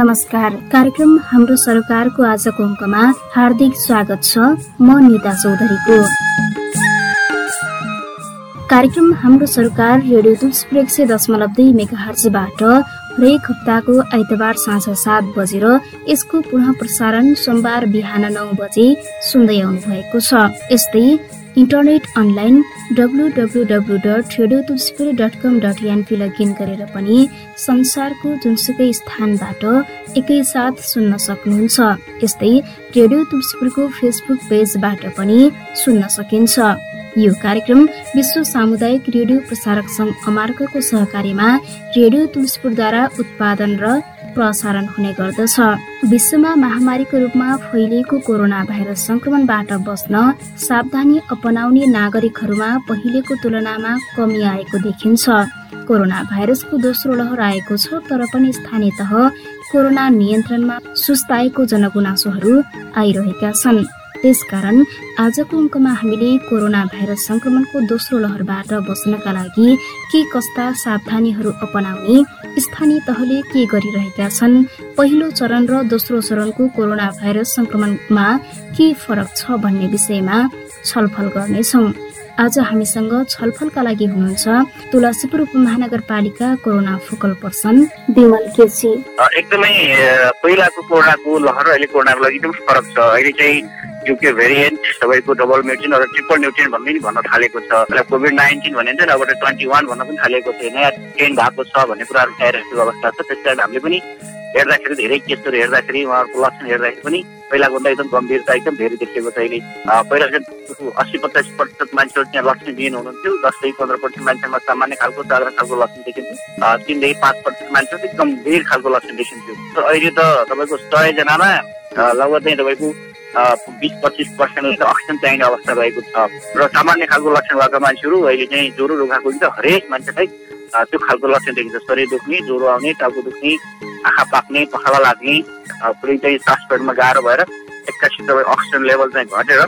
नमस्कार। कार्यक्रम हाम्रो सरकारको आजको अङ्कमा हार्दिक स्वागत छ। म निता चौधरीको। कार्यक्रम हाम्रो सरकार रेडियो तुलसीपुर एक सय दशमलव दुई मेगा हरेक हप्ताको आइतबार साँझ सात बजेर यसको पुनः प्रसारण सोमबार बिहान नौ बजे सुन्दै आउनु भएको छ। यस्तै internet online W W W dot radio Tulsipur dot com dot NP login गरेर पनि संसारको जुनसुकै स्थानबाट एकैसाथ सुन्न सक्नुहुन्छ। यस्तै रेडियो तुलसीपुरको फेसबुक पेजबाट पनि सुन्न सकिन्छ। यो कार्यक्रम विश्व सामुदायिक रेडियो प्रसारक संघ अमार्गको सहकार्यमा रेडियो तुलसीपुरद्वारा उत्पादन र प्रसारण हुने गर्दछ। विश्वमा महामारीको रूपमा फैलिएको कोरोना भाइरस संक्रमणबाट बस्न सावधानी अपनाउने नागरिकहरूमा पहिलेको तुलनामा कमी आएको देखिन्छ। कोरोना भाइरसको दोस्रो लहर आएको छ तर पनि स्थानीय तह कोरोना नियन्त्रणमा सुस्ताएको जनगुनासोहरू आइरहेका छन्। त्यसकारण आजको अङ्कमा हामीले कोरोना भाइरस संक्रमणको दोस्रो लहरबाट बस्नका लागि के कस्ता सावधानीहरू अपनाउने स्थानीय तहले के गरिरहेका छन् पहिलो चरण र दोस्रो चरणको कोरोना भाइरस संक्रमणमा के फरक छ भन्ने विषयमा छलफल गर्नेछौँ। आज हामीसँग छलफलका लागि हुनुहुन्छ तुलसीपुर उपमहानगरपालिका corona focal person Bimal KC. एकदमै पहिलाको कोरोनाको लहर अहिले कोरोनाको लागि एकदम फरक छ। अहिले चाहिँ युके भेरिएन्ट तपाईँको डबल म्युटिन अथवा ट्रिपल म्युटिन भन्ने पनि भन्न थालेको छ। कोभिड नाइन्टिन भनिन्छ नि अब ट्वेन्टी वान भन्न पनि थालेको छ नयाँ ट्रेन भएको छ भन्ने कुराहरू आइरहेको अवस्था छ। त्यस कारण हामीले पनि हेर्दाखेरि धेरै केसहरू हेर्दाखेरि उहाँहरूको लक्षण हेर्दाखेरि पनि पहिलाको भन्दा एकदम गम्भीरता एकदम धेरै देखिएको छ अहिले। पहिला चाहिँ अस्सी पचास प्रतिशत मान्छेहरू त्यहाँ लक्षण दिनु हुनुहुन्थ्यो। दसदेखि पन्ध्र प्रतिशत मान्छेमा सामान्य खालको साधारण खालको लक्षण देखिन्थ्यो। तिनदेखि पाँच प्रतिशत मान्छेहरू चाहिँ गम्भीर खालको लक्षण देखिन्थ्यो। अहिले त तपाईँको सयजनामा लगभग चाहिँ तपाईँको बिस पच्चिस पर्सेन्ट अक्सिजन चाहिने अवस्था रहेको छ। र सामान्य खालको लक्षण भएका मान्छेहरू अहिले चाहिँ ज्वरो रुखाको हुन्छ हरेक मान्छेलाई त्यो खालको लक्षण देखिन्छ। शरीर दुख्ने ज्वरो आउने टाउको दुख्ने आँखा पाक्ने पखाला लाग्ने पुरै चाहिँ सास पेटमा गाह्रो भएर एक्कासी तपाईँ अक्सिजन लेभल चाहिँ घटेर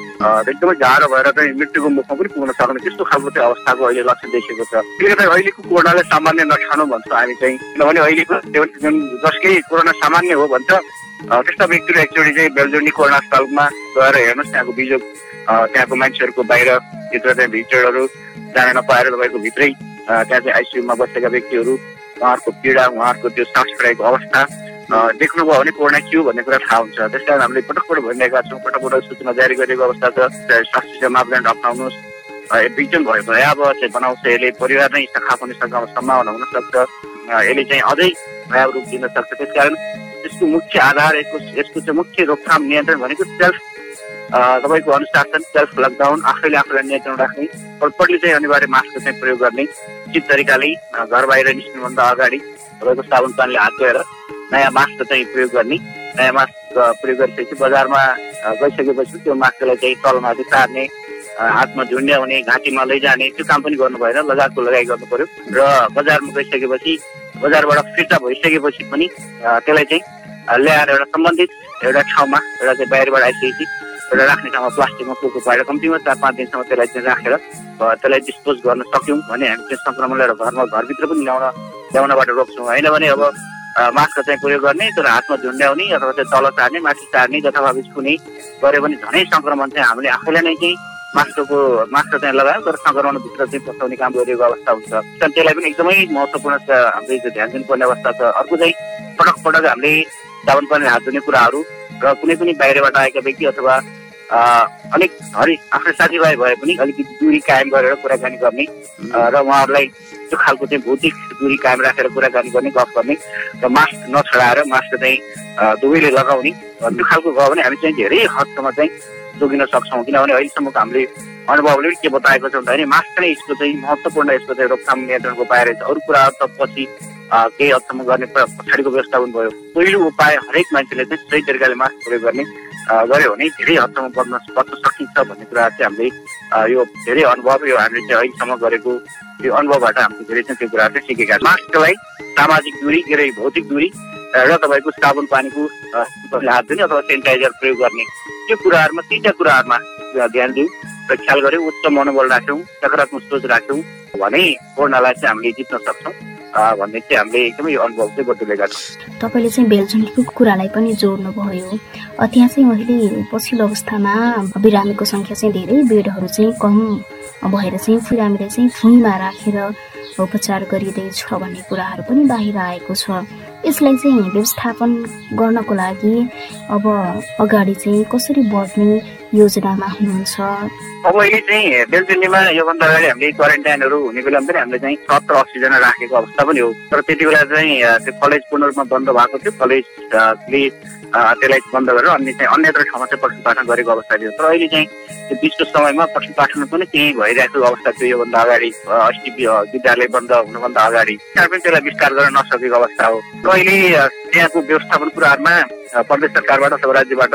एकदमै गाह्रो भएर चाहिँ मृत्युको मुखमा पनि पुग्न सक्ने त्यस्तो खालको चाहिँ अवस्थाको अहिले लक्षण देखिएको छ। त्यसले गर्दा अहिलेको कोरोनाले सामान्य नठानु भन्छ हामी चाहिँ। किनभने अहिलेको जसकै कोरोना सामान्य हो भन्छ त्यस्ता व्यक्तिहरू एकचोटि चाहिँ बेलजोडी कोरोना अस्पतालमा गएर हेर्नुहोस् त्यहाँको बिजोग त्यहाँको मान्छेहरूको बाहिर भित्र चाहिँ भिडहरू जान नपाएर तपाईँको भित्रै त्यहाँ चाहिँ आइसियुमा बसेका व्यक्तिहरू उहाँहरूको पीडा उहाँहरूको त्यो सास फेराइको अवस्था देख्नुभयो भने कोरोना के हो भन्ने कुरा थाहा हुन्छ। त्यस कारण हामीले पटक पटक भनिरहेका छौँ पटक पटक सूचना जारी गरेको अवस्था छ। स्वास्थ्य मापदण्ड अप्नाउनुहोस्। बिजन भयो भयावह चाहिँ बनाउँछ। यसले परिवार नै शाखा पनि सम्भावना हुनसक्छ यसले चाहिँ अझै भयावह रूप दिन सक्छ। त्यसकारण यसको मुख्य आधार यसको यसको चाहिँ मुख्य रोकथाम नियन्त्रण भनेको सेल्फ तपाईँको अनुशासन सेल्फ लकडाउन आफैले आफूलाई नियन्त्रण राख्ने पटपटले चाहिँ अनिवार्य मास्क चाहिँ प्रयोग गर्ने उचित तरिकाले घर बाहिर निस्किनुभन्दा अगाडि तपाईँको साबुन पानीले हात धोएर नयाँ मास्क चाहिँ प्रयोग गर्ने नयाँ मास्क प्रयोग गरिसकेपछि बजारमा गइसकेपछि त्यो मास्कलाई चाहिँ तलमाथि तार्ने हातमा झुन्ड्याउने घाँटीमा लैजाने त्यो काम पनि गर्नु भएन लगाएको लगाइ गर्नु पर्यो। र बजारमा गइसकेपछि बजारबाट फिर्ता भइसकेपछि पनि त्यसलाई चाहिँ ल्याएर एउटा सम्बन्धित एउटा ठाउँमा एउटा चाहिँ बाहिरबाट आइसकेपछि एउटा राख्ने ठाउँमा प्लास्टिकमा पोको पारेर कम्तीमा चार पाँच दिनसम्म त्यसलाई चाहिँ राखेर त्यसलाई डिस्पोज गर्न सक्यौँ भने हामी चाहिँ सङ्क्रमणलाई घरमा घरभित्र पनि ल्याउन ल्याउनबाट रोक्छौँ। होइन भने अब मास्क चाहिँ प्रयोग गर्ने तर हातमा झुन्ड्याउने अथवा चाहिँ तल चार्ने माथि चार्ने जथाभावी छुने गऱ्यो भने झनै सङ्क्रमण चाहिँ हामीले आफैलाई नै चाहिँ मास्कको मास्क चाहिँ लगायो तर सङ्क्रमणभित्र चाहिँ पसाउने काम गरिएको अवस्था हुन्छ। त्यसलाई पनि एकदमै महत्त्वपूर्ण हामीले ध्यान दिनुपर्ने अवस्था छ। अर्को चाहिँ पटक पटक हामीले पानी हात धुने कुराहरू र कुनै पनि बाहिरबाट आएका व्यक्ति अथवा अलिक हरि आफ्नो साथीभाइ भए पनि अलिकति दुरी कायम गरेर कुराकानी गर्ने र उहाँहरूलाई त्यो खालको चाहिँ भौतिक दुरी कायम राखेर कुराकानी गर्ने गफ गर्ने र मास्क नछडाएर मास्क चाहिँ दुवैले लगाउने त्यो खालको गयो भने हामी चाहिँ धेरै हदसम्म चाहिँ जोगिन सक्छौँ। किनभने अहिलेसम्मको हामीले अनुभवले के बताएको छ भन्दाखेरि मास्क नै यसको चाहिँ महत्त्वपूर्ण यसको चाहिँ रोकथाम नियन्त्रणको उपाय रहेछ। अरू कुराहरू त पछि केही हदसम्म गर्ने पछाडिको व्यवस्थापन भयो। पहिलो उपाय हरेक मान्छेले चाहिँ सही तरिकाले मास्क प्रयोग गर्ने। गऱ्यो भने धेरै हदसम्म बच्न बच्न सकिन्छ भन्ने कुरा चाहिँ हामीले यो धेरै अनुभव यो हामीले चाहिँ अहिलेसम्म गरेको यो अनुभवबाट हामीले धेरै चाहिँ त्यो कुराहरू चाहिँ सिकेका छौँ। मास्कलाई सामाजिक दूरी के अरे भौतिक दूरी र तपाईँको साबुन पानीको हात धुने अथवा सेनिटाइजर प्रयोग गर्ने त्यो कुराहरूमा तिनवटा कुराहरूमा ध्यान दिउँ र ख्याल गऱ्यौँ उच्च मनोबल राख्यौँ सकारात्मक सोच राख्यौँ भने कोरोनालाई चाहिँ हामीले जित्न सक्छौँ। भन्ने चाहिँ हामीले एकदमै अनुभव चाहिँ बटुलेका छौँ। तपाईँले चाहिँ बेलझुन्डीको कुरालाई पनि जोड्नुभयो। त्यहाँ चाहिँ अहिले पछिल्लो अवस्थामा बिरामीको सङ्ख्या चाहिँ धेरै बेडहरू चाहिँ कम भएर चाहिँ बिरामीलाई चाहिँ फुइँमा राखेर उपचार गरिँदैछ भन्ने कुराहरू पनि बाहिर आएको छ। यसलाई चाहिँ व्यवस्थापन गर्नको लागि अब अगाडि चाहिँ कसरी बढ्ने योजनामा हुनुहुन्छ? अब अहिले चाहिँ बेलचुन्डीमा योभन्दा अगाडि हामीले क्वारेन्टाइनहरू हुने बेलामा पनि हामीले चाहिँ सत्र अक्सिजन राखेको अवस्था पनि हो। तर त्यति बेला चाहिँ त्यो कलेज पूर्ण रूपमा बन्द भएको थियो। कलेजले त्यसलाई बन्द गरेर अन्य चाहिँ अन्यत्र ठाउँमा चाहिँ पठन पाठन गरेको अवस्था थियो। तर अहिले चाहिँ त्यो बिचको समयमा पठन पाठन पनि केही भइरहेको अवस्था थियो योभन्दा अगाडि अस्ति विद्यालय बन्द हुनुभन्दा अगाडि। त्यसलाई विस्तार गर्न नसकेको अवस्था हो। अहिले त्यहाँको व्यवस्थापन कुराहरूमा प्रदेश सरकारबाट अथवा राज्यबाट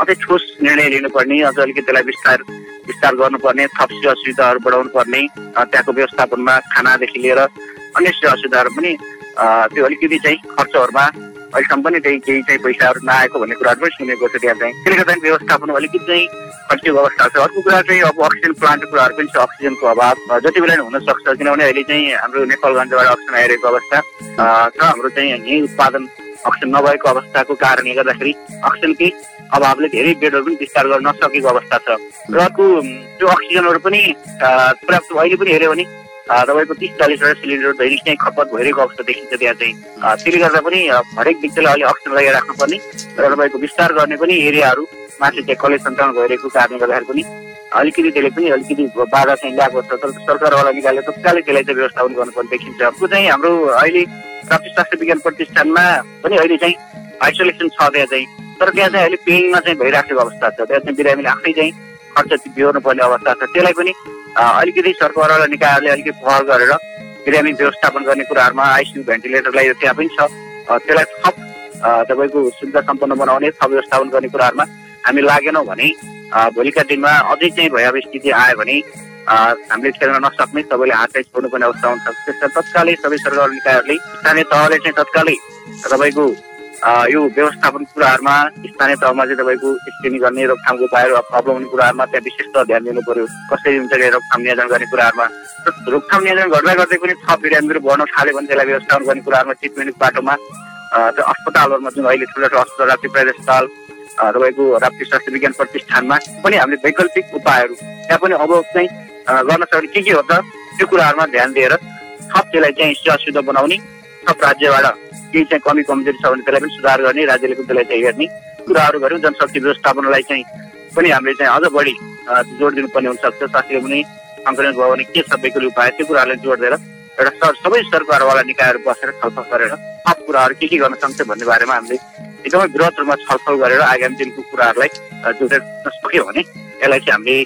अझै ठोस निर्णय लिनुपर्ने अझ अलिकति त्यसलाई विस्तार विस्तार गर्नुपर्ने थप सेवा सुविधाहरू बढाउनु पर्ने त्यहाँको व्यवस्थापनमा खानादेखि लिएर अन्य सेवा सुविधाहरू पनि त्यो अलिकति चाहिँ खर्चहरूमा अहिलेसम्म पनि त्यही केही चाहिँ पैसाहरू नआएको भन्ने कुराहरू पनि सुनेको छ त्यहाँ चाहिँ। त्यसले गर्दा व्यवस्थापन अलिकति चाहिँ खर्चिएको अवस्था छ। अर्को कुरा चाहिँ अब अक्सिजन प्लान्टको कुराहरू पनि छ। अक्सिजनको अभाव जति बेला हुनसक्छ किनभने अहिले चाहिँ हाम्रो नेपालगञ्जबाट अक्सिजन आइरहेको अवस्था छ। हाम्रो चाहिँ यहीँ उत्पादन अक्सिजन नभएको अवस्थाको कारणले गर्दाखेरि अक्सिजनकै अभावले धेरै बेडहरू पनि विस्तार गर्न नसकेको अवस्था छ। र अर्को त्यो अक्सिजनहरू पनि पर्याप्त अहिले पनि हेऱ्यो भने तपाईँको तिस चालिसवटा सिलिन्डर दैनिक चाहिँ खपत भइरहेको अवस्था देखिन्छ त्यहाँ चाहिँ। त्यसले गर्दा पनि हरेक व्यक्तिलाई अहिले अक्सिजन लगाएर राख्नुपर्ने र तपाईँको विस्तार गर्ने पनि एरियाहरू माथि चाहिँ कलेज सञ्चालन भइरहेको कारणले गर्दाखेरि पनि अलिकति त्यसले पनि अलिकति बाधा चाहिँ ल्याएको छ। तर सरकारवाला निकालेर तत्कालै त्यसलाई चाहिँ व्यवस्थापन गर्नुपर्ने देखिन्छ। त्यो चाहिँ हाम्रो अहिले प्राप्ति स्वास्थ्य विज्ञान प्रतिष्ठानमा पनि अहिले चाहिँ आइसोलेसन छ त्यहाँ चाहिँ। तर त्यहाँ चाहिँ अहिले पेइङमा चाहिँ भइराखेको अवस्था छ। त्यहाँ चाहिँ बिरामीले आफै चाहिँ खर्च बिहोर्नु पर्ने अवस्था छ। त्यसलाई पनि अलिकति सरकारवाला निकायहरूले अलिकति पहल गरेर बिरामी व्यवस्थापन गर्ने कुराहरूमा आइसियु भेन्टिलेटरलाई त्यहाँ पनि छ त्यसलाई थप तपाईँको सुविधा सम्पन्न बनाउने थप व्यवस्थापन गर्ने कुराहरूमा हामी लागेनौँ भने भोलिका दिनमा अझै चाहिँ भयावह स्थिति आयो भने हामीले खेल्न नसक्ने सबैले हात चाहिँ छोड्नुपर्ने अवस्था हुन्छ। त्यसमा तत्कालै सबै सरकार निकायहरूले स्थानीय तहले चाहिँ तत्कालै तपाईँको यो व्यवस्थापन कुराहरूमा स्थानीय तहमा चाहिँ तपाईँको स्क्रिनिङ गर्ने रोकथामको उपायहरू अप्नाउने कुराहरूमा त्यहाँ विशेष ध्यान दिनु पर्यो कसरी हुन्छ रोकथाम नियोजन गर्ने कुराहरूमा। रोकथाम नियोजन गर्दा गर्दै पनि थप बिरामीहरू बढ्न थाल्यो भने त्यसलाई व्यवस्थापन गर्ने कुराहरूमा ट्रिटमेन्टको बाटोमा त्यो अस्पतालहरूमा जुन अहिले ठुलो ठुलो अस्पताल राप्ती प्राइभेट अस्पताल तपाईँको राप्ती स्वास्थ्य विज्ञान प्रतिष्ठानमा पनि हामीले वैकल्पिक उपायहरू त्यहाँ पनि अब चाहिँ गर्न सक्ने के के हो त त्यो कुराहरूमा ध्यान दिएर थप त्यसलाई चाहिँ सुविधा बनाउने थप राज्यबाट केही चाहिँ कमी कमजोरी छ भने त्यसलाई पनि सुधार गर्ने राज्यले पनि त्यसलाई चाहिँ हेर्ने कुराहरू गऱ्यौँ। जनशक्ति व्यवस्थापनलाई चाहिँ पनि हामीले चाहिँ अझ बढी जोड दिनुपर्ने हुनसक्छ। स्वास्थ्य पनि सङ्क्रमित भयो भने के वैकल्पिक उपाय? त्यो कुराहरूलाई जोड दिएर एउटा सबै सरकारवाला निकायहरू बसेर छलफल गरेर थप कुराहरू के के गर्न सक्छ भन्ने बारेमा हामीले एकदमै वृहत रूपमा छलफल गरेर आगामी दिनको कुराहरूलाई जोडेर सक्यो भने यसलाई चाहिँ हामीले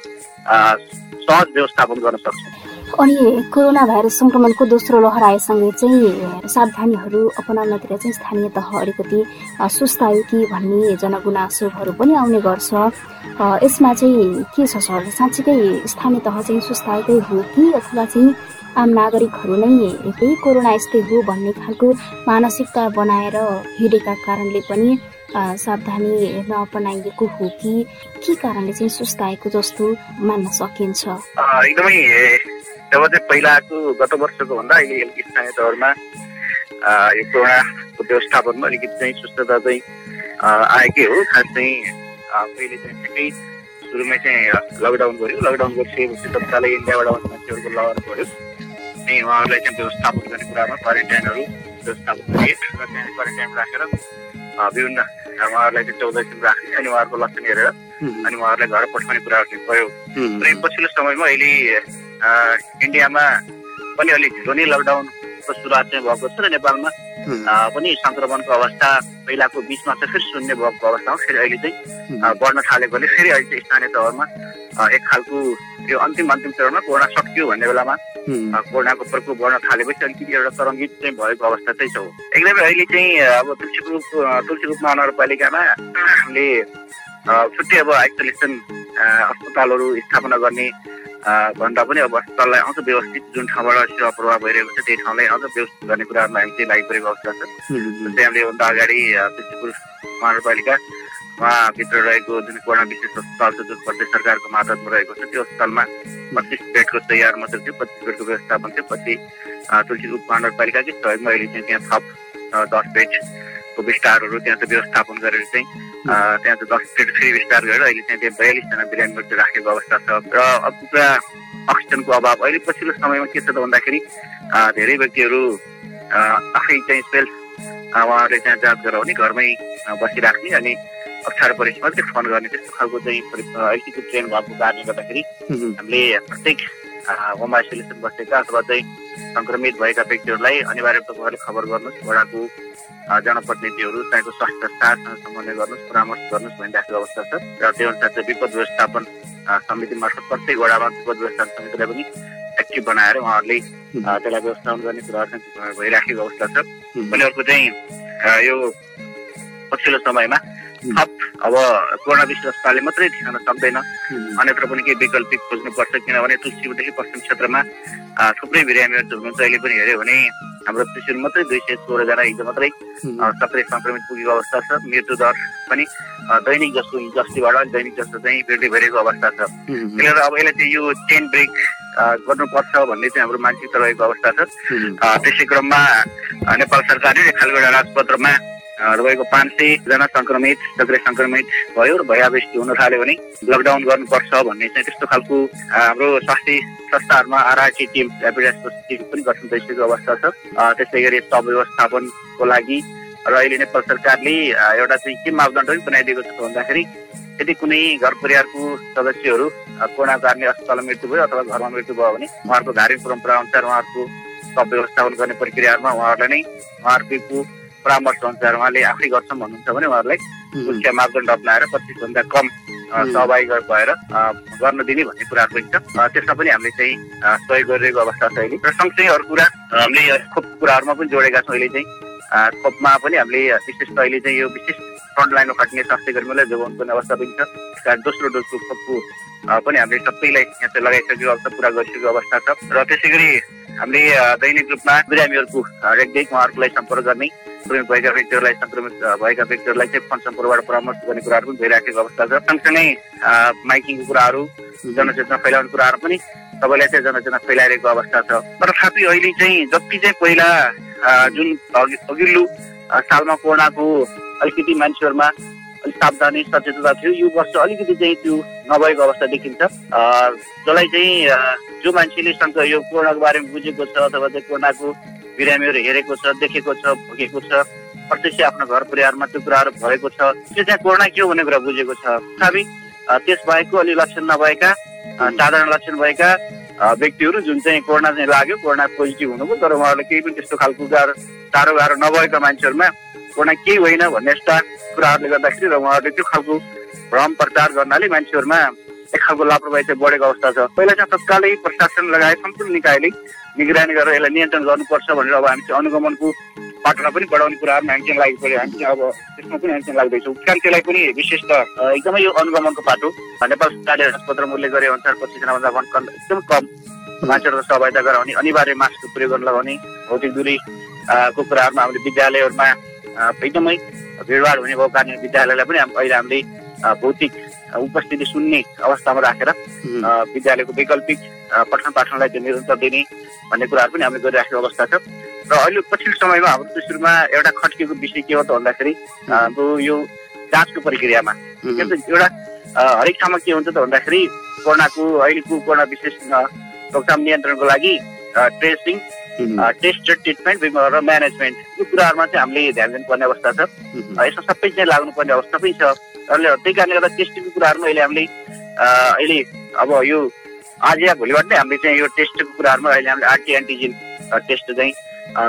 सहज व्यवस्थापन गर्न सक्छौँ। अनि कोरोना भाइरस सङ्क्रमणको दोस्रो लहर आएसँगै चाहिँ सावधानीहरू अपनाउनतिर चाहिँ स्थानीय तह अलिकति सुस्तायो कि भन्ने जनगुनासोहरू पनि आउने गर्छ। यसमा चाहिँ के छ सर? साँच्चीकै स्थानीय तह चाहिँ सुस्ताएकै हो कि अथवा चाहिँ आम नागरिकहरू नै केही कोरोना यस्तै हो भन्ने खालको मानसिकता बनाएर हिँडेका कारणले पनि सावधानी नअपनाइएको हो कि के कारणले चाहिँ सुस्ताएको जस्तो मान्न सकिन्छ? एकदमै जब चाहिँ पहिलाको गत वर्षको भन्दा अहिले अलिकति स्थानीय तौरमा यो कोरोनाको व्यवस्थापनमा अलिकति चाहिँ सुस्तता चाहिँ आएकै हो। खास चाहिँ पहिले चाहिँ ठिकै सुरुमै चाहिँ लकडाउन गर्यो लकडाउन गरिसकेपछि तत्कालै इन्डियाबाट मान्छेहरूको लहर बढ्यो। अनि उहाँहरूलाई चाहिँ व्यवस्थापन गर्ने कुरामा क्वारेन्टाइनहरू व्यवस्थापन गरे र त्यहाँ क्वारेन्टाइन राखेर विभिन्न उहाँहरूलाई चाहिँ चौध दिन राख्ने अनि उहाँहरूको लक्षण हेरेर अनि उहाँहरूलाई घर पठाउने कुराहरू भयो। र पछिल्लो समयमा अहिले इन्डियामा पनि अलिक ढिलो नै लकडाउनको सुरुवात चाहिँ भएको छ र नेपालमा। पनि सङ्क्रमणको अवस्था पहिलाको बिचमा चाहिँ फेरि शून्य भएको अवस्थामा फेरि अहिले चाहिँ बढ्न थालेकोले फेरि अहिले चाहिँ स्थानीय तहमा एक खालको यो अन्तिम अन्तिम चरणमा कोरोना सकियो भन्ने बेलामा कोरोनाको प्रकोप बढ्न थालेपछि अलिकति एउटा तरङ्गित चाहिँ भएको अवस्था चाहिँ छ एकदमै अहिले चाहिँ अब तुलसी रूप तुलसी रूप महानगरपालिकामा हामीले छुट्टै अब आइसोलेसन अस्पतालहरू स्थापना गर्ने भन्दा पनि अब अस्पताललाई अझ व्यवस्थित जुन ठाउँबाट सेवा प्रवाह भइरहेको छ त्यही ठाउँलाई अझ व्यवस्थित गर्ने कुराहरूमा हामी चाहिँ लागिपरेको अवस्था छ। जस्तै हामीले योभन्दा अगाडि तुलसीपुर महानगरपालिका उहाँभित्र रहेको जुन कोरोना विशेष अस्पताल छ जुन प्रदेश सरकारको मातहतमा रहेको छ त्यो अस्पतालमा पच्चिस बेडको तयार मात्र थियो पच्चिस बेडको व्यवस्थापन थियो। पछि तुलसी उपमहानगरपालिकाकै सहयोगमा अहिले चाहिँ त्यहाँ थप दस बेडको विस्तारहरू त्यहाँ चाहिँ व्यवस्थापन गरेर चाहिँ त्यहाँ चाहिँ दस बेड फेरि विस्तार गरेर अहिले चाहिँ त्यहाँ बयालिसजना बिरामीहरू राखेको अवस्था छ र अब पुरा अक्सिजनको अभाव अहिले पछिल्लो समयमा के छ त भन्दाखेरि धेरै व्यक्तिहरू आफै चाहिँ सेल्फ उहाँहरूले त्यहाँ जाँच गराउने घरमै बसिराख्ने अनि अप्ठ्यारो परेपछि मात्रै फोन गर्ने त्यस्तो खालको चाहिँ अलिकति ट्रेन भएको कारणले गर्दाखेरि हामीले प्रत्येक होम आइसोलेसन बसेका अथवा चाहिँ सङ्क्रमित भएका व्यक्तिहरूलाई अनिवार्य प्रकारले खबर गर्नुहोस् वडाको जनप्रतिनिधिहरू त्यहाँको स्वास्थ्य साथसँग समन्वय गर्नुहोस् परामर्श गर्नुहोस् भनिराखेको अवस्था छ। र त्यो अनुसार चाहिँ विपद व्यवस्थापन समिति मार्फत प्रत्येक वडामा विपद व्यवस्थापन समितिलाई पनि एक्टिभ बनाएर उहाँहरूले त्यसलाई व्यवस्थापन गर्ने कुराहरू भइराखेको अवस्था छ। अनि अर्को चाहिँ यो पछिल्लो समयमा थप अब कोरोना विश्व अस्पतालले मात्रै ध्यान सक्दैन। अन्यत्र पनि केही वैकल्पिक खोज्नुपर्छ किनभने तुलसीदेखि पश्चिम क्षेत्रमा थुप्रै बिरामीहरू हुनुहुन्छ अहिले पनि हेऱ्यो भने हाम्रो त्रिशुल मात्रै दुई सय सोह्रजना हिजो मात्रै सक्रिय सङ्क्रमित पुगेको अवस्था छ। मृत्यु दर पनि दैनिक जस्तो हिजो अस्तिबाट दैनिक जस्तो चाहिँ वृद्धि भइरहेको अवस्था छ। त्यसले गर्दा अब यसले चाहिँ यो चेन ब्रेक गर्नुपर्छ भन्ने चाहिँ हाम्रो मानसिकता रहेको अवस्था छ। त्यसै क्रममा नेपाल सरकारले खालगडा राजपत्रमा तपाईँको पाँच सयजना सङ्क्रमित सक्रिय सङ्क्रमित भयो र भयावेष्टि हुन थाल्यो भने लकडाउन गर्नुपर्छ भन्ने चाहिँ त्यस्तो खालको हाम्रो स्वास्थ्य संस्थाहरूमा आरआरटी टिम टिम पनि गठन भइसकेको अवस्था छ। त्यसै गरी सब व्यवस्थापनको लागि र अहिले नेपाल सरकारले एउटा चाहिँ के मापदण्ड पनि बनाइदिएको छ भन्दाखेरि यदि कुनै घर परिवारको सदस्यहरू कोरोना कारणले अस्पतालमा मृत्यु भयो अथवा घरमा मृत्यु भयो भने उहाँहरूको धार्मिक परम्परा अनुसार उहाँहरूको सब व्यवस्थापन गर्ने प्रक्रियाहरूमा उहाँहरूलाई नै उहाँहरूको परामर्श अनुसार उहाँले आफै गर्छौँ भन्नुहुन्छ भने उहाँहरूलाई मुख्य मापदण्ड अप्नाएर पच्चिसभन्दा कम सहभागी भएर गर्न दिने भन्ने कुराहरू पनि छ त्यसमा पनि हामीले चाहिँ सहयोग गरिरहेको अवस्था छ अहिले। र सँगसँगै अरू कुरा हामीले खोप कुराहरूमा पनि जोडेका छौँ अहिले चाहिँ। खोपमा पनि हामीले विशेष त अहिले चाहिँ यो विशेष फ्रन्ट लाइनमा खट्ने स्वास्थ्य कर्मीलाई जोगाउनु पर्ने अवस्था पनि छ। त्यस कारण दोस्रो डोजको खोपको पनि हामीले सबैलाई यहाँ चाहिँ लगाइसकेको अवस्था पुरा गरिसकेको अवस्था छ। र त्यसै गरी हामीले दैनिक रूपमा बिरामीहरूको रेखदेख उहाँहरूलाई सम्पर्क गर्ने सङ्क्रमित भएका व्यक्तिहरूलाई सङ्क्रमित भएका व्यक्तिहरूलाई चाहिँ फोन सम्पर्कबाट परामर्श गर्ने कुराहरू पनि भइराखेको अवस्था छ। सँगसँगै माइकिङको कुराहरू जनचेतना फैलाउने कुराहरू पनि सबैलाई चाहिँ जनचेतना फैलाइरहेको अवस्था छ। तर तथापि अहिले चाहिँ जति चाहिँ पहिला जुन अघिल्लो सालमा कोरोनाको अलिकति मान्छेहरूमा अलिक सावधानी सचेतता थियो। यो वर्ष अलिकति चाहिँ त्यो नभएको अवस्था देखिन्छ। जसलाई चाहिँ जो मान्छेले यो कोरोनाको बारेमा बुझेको छ अथवा चाहिँ कोरोनाको बिरामीहरू हेरेको छ देखेको छ भोगेको छ प्रत्यक्ष आफ्नो घर परिवारमा त्यो कुराहरू भएको छ। त्यो चाहिँ कोरोना के हो भन्ने कुरा बुझेको छ। तथापि त्यस बाहेकको अलि लक्षण नभएका साधारण लक्षण भएका व्यक्तिहरू जुन चाहिँ कोरोना चाहिँ लाग्यो कोरोना पोजिटिभ हुनुभयो तर उहाँहरूले केही पनि त्यस्तो खालको गाह्रो टाढो गाह्रो नभएका मान्छेहरूमा कोरोना केही होइन भन्ने यस्ता कुराहरूले गर्दाखेरि र उहाँहरूले त्यो खालको भ्रम प्रचार गर्नाले मान्छेहरूमा एक खालको लापरवाही चाहिँ बढेको अवस्था छ। पहिला चाहिँ तत्कालै प्रशासन लगायत सम्पूर्ण निकायले निगरानी गरेर यसलाई नियन्त्रण गर्नुपर्छ भनेर अब हामी चाहिँ अनुगमनको बाटोमा पनि बढाउने कुराहरूमा हामी चाहिँ पऱ्यो हामी चाहिँ अब त्यसमा पनि हामी चाहिँ लाग्दैछौँ। कारण त्यसलाई पनि विशेष त एकदमै यो अनुगमनको बाटो नेपाल सरकारले राजपत्र मूल्य गरे अनुसार पच्चिसजनाभन्दा भन एकदम कम मान्छेहरूको सहभागिता गराउने अनिवार्य मास्कको प्रयोग गर्न लगाउने भौतिक दूरी को कुराहरूमा हामीले विद्यालयहरूमा एकदमै भिडभाड हुने भएको कारणले विद्यालयलाई पनि अहिले हामीले भौतिक उपस्थिति सुन्ने अवस्थामा राखेर विद्यालयको वैकल्पिक पठन पाठनलाई चाहिँ निरन्तर दिने भन्ने कुराहरू पनि हामीले गरिराखेको अवस्था छ। र अहिले पछिल्लो समयमा हाम्रो तेस्रोमा एउटा खट्किएको विषय के हो त भन्दाखेरि हाम्रो यो जाँचको प्रक्रियामा। एउटा हरेक ठाउँमा के हुन्छ त भन्दाखेरि कोरोनाको अहिलेको कोरोना विशेष रोकथाम नियन्त्रणको लागि ट्रेसिङ टेस्ट र ट्रिटमेन्ट र म्यानेजमेन्ट यो कुराहरूमा चाहिँ हामीले ध्यान दिनुपर्ने अवस्था छ। यसमा सबै चाहिँ लाग्नुपर्ने अवस्था पनि छ। त्यही कारणले गर्दा टेस्टिङको कुराहरूमा अहिले हामीले अहिले अब यो आज या भोलिबाट नै हामीले चाहिँ यो टेस्टको कुराहरूमा अहिले हामीले आरटी एन्टिजेन टेस्ट चाहिँ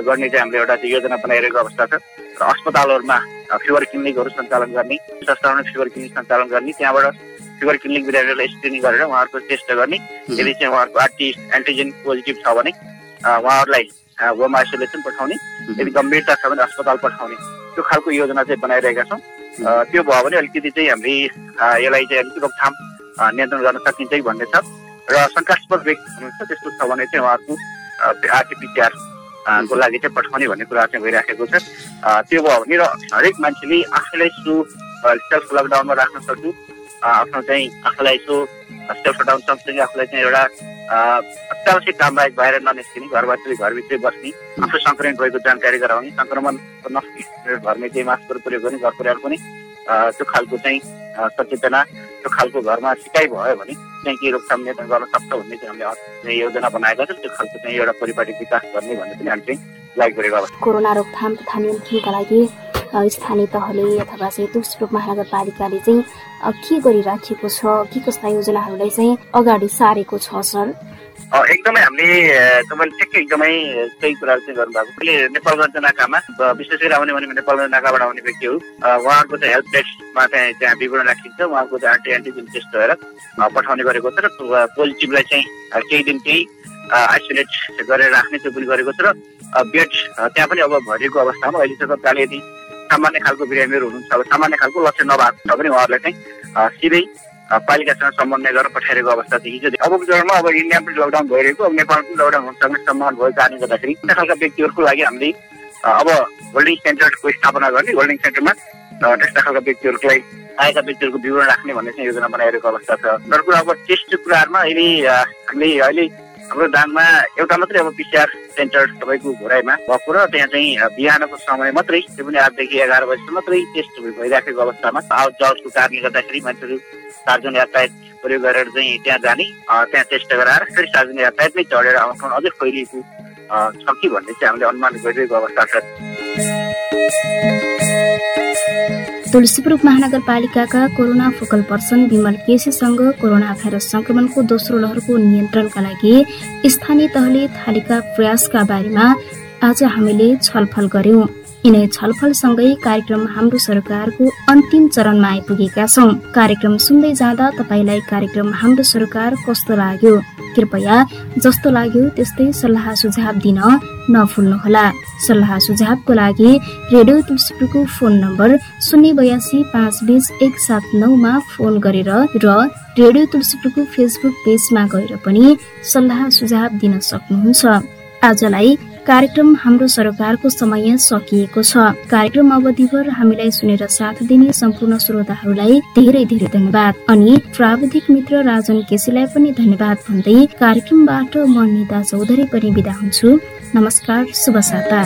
गर्ने चाहिँ हामीले एउटा चाहिँ योजना बनाइरहेको अवस्था छ। र अस्पतालहरूमा फिभर क्लिनिकहरू सञ्चालन गर्ने संस्थामा फिभर क्लिनिक सञ्चालन गर्ने त्यहाँबाट फिभर क्लिनिक बिरामीहरूलाई स्क्रिनिङ गरेर उहाँहरूको टेस्ट गर्ने। यदि चाहिँ उहाँहरूको आरटी एन्टिजेन पोजिटिभ छ भने उहाँहरूलाई होम आइसोलेसन पठाउने। यदि गम्भीरता छ भने अस्पताल पठाउने। त्यो खालको योजना चाहिँ बनाइरहेका छौँ। त्यो भयो भने अलिकति चाहिँ हामीले यसलाई चाहिँ अलिकति रोकथाम नियन्त्रण गर्न सकिन्छ कि भन्ने छ र शङ्कास्पद व्यक्ति हुनुहुन्छ त्यस्तो छ भने चाहिँ उहाँहरूको आरटिपिसिआर को लागि चाहिँ पठाउने भन्ने कुरा चाहिँ भइराखेको छ। त्यो भयो भने र हरेक मान्छेले आफैलाई सु सेल्फ लकडाउनमा राख्न सक्छु। आफ्नो चाहिँ आफूलाई यसो सेल्फ लकडाउन सँगसँगै आफूलाई चाहिँ एउटा अत्यावश्यक काम बाहेक बाहिर ननिस्किने घरभित्रै घरभित्रै बस्ने आफू सङ्क्रमित भएको जानकारी गराउने सङ्क्रमण घरमै चाहिँ मास्कहरू प्रयोग गर्ने घर परिवार पनि त्यो खालको चाहिँ सचेतना त्यो खालको घरमा सिकाइ भयो भने चाहिँ के रोकथाम नियन्त्रण गर्न सक्छ भन्ने चाहिँ हामीले योजना बनाएका छौँ। त्यो खालको चाहिँ एउटा परिपाटी विकास गर्ने भन्ने पनि हामी चाहिँ कोरोना रोकथाम तथा नियन्त्रणका लागि स्थानीय तहले अथवा चाहिँ दोस्रो महानगरपालिकाले चाहिँ के गरिराखेको छ? के कस्ता योजनाहरूलाई चाहिँ अगाडि सारेको छ सर? एकदमै हामीले तपाईँले ठिकै एकदमै सही कुराहरू चाहिँ गर्नुभएको। अहिले नेपालगञ्ज नाकामा विशेष गरी आउने भने नेपालगञ्ज नाकाबाट आउने व्यक्ति हो। उहाँहरूको चाहिँ हेल्थ डेस्कमा चाहिँ त्यहाँ विवरण राखिन्छ। उहाँको चाहिँ आरटी एन्टिजेन टेस्ट गरेर पठाउने गरेको छ र पोजिटिभलाई चाहिँ केही दिन केही आइसोलेट गरेर राख्ने त्यो पनि गरेको छ र बेड त्यहाँ पनि अब भरिएको अवस्थामा अहिले तपाईँले यदि सामान्य खालको बिरामीहरू हुनुहुन्छ। अब सामान्य खालको लक्षण नभएको छ भने उहाँहरूलाई चाहिँ सिधै पालिकासँग समन्वय गरेर पठाइरहेको अवस्था छ हिजो अबको चरणमा अब इन्डिया पनि लकडाउन भइरहेको अब नेपाल पनि लकडाउन हुनसक्ने सम्भावना भएको कारणले गर्दाखेरि त्यस्ता खालका व्यक्तिहरूको लागि हामीले अब होल्डिङ सेन्टरको स्थापना गर्ने होल्डिङ सेन्टरमा त्यस्ता खालका व्यक्तिहरूलाई आएका व्यक्तिहरूको विवरण राख्ने भन्ने चाहिँ योजना बनाइरहेको अवस्था छ। तर कुरा अब टेस्ट कुराहरूमा अहिले हामीले अहिले हाम्रो दाङमा एउटा मात्रै अब पिसिआर सेन्टर तपाईँको घोराइमा भएको र त्यहाँ चाहिँ बिहानको समय मात्रै त्यो पनि आठदेखि एघार बजीसम्म मात्रै टेस्ट भइराखेको अवस्थामा आवत जावतको कारणले गर्दाखेरि मान्छेहरू सार्वजनिक यातायात प्रयोग गरेर चाहिँ त्यहाँ जाने त्यहाँ टेस्ट गराएर फेरि सार्वजनिक यातायातमै चढेर आउँछौँ अझै फैलिएको छ कि भन्ने चाहिँ हामीले अनुमान गरिरहेको अवस्था छ। तुलसीपुर महानगरपालिकाका कोरोना फोकल पर्सन विमल केसीसँग कोरोना भाइरस संक्रमणको दोस्रो लहरको नियन्त्रणका लागि स्थानीय तहले थालेका प्रयासका बारेमा आज हामीले छलफल गर्यौं यिनै छलफलसँगै कार्यक्रम हाम्रो सरकारको अन्तिम चरणमा आइपुगेका छौं। कार्यक्रम सुन्दै जाँदा तपाईँलाई कार्यक्रम हाम्रो सरकार कस्तो लाग्यो? कृपया जस्तो लाग्यो त्यस्तै सल्लाह सुझाव दिन नभुल्नुहोला सल्लाह सुझावको लागि रेडियो तुलसीपुरको फोन नम्बर शून्य बयासी पाँच बिस एक सात नौमा फोन गरेर र रेडियो तुलसीपुरको फेसबुक पेजमा गएर पनि सल्लाह सुझाव दिन सक्नुहुन्छ। आजलाई कार्यक्रम हाम्रो सरकारको समय सकिएको छ। कार्यक्रम अवधिभर हामीलाई सुनेर साथ दिने सम्पूर्ण श्रोताहरूलाई धेरै धेरै धन्यवाद। अनि प्राविधिक मित्र राजन केसीलाई पनि धन्यवाद भन्दै कार्यक्रमबाट म निता चौधरी पनि विदा हुन्छु। नमस्कार शुभ साता।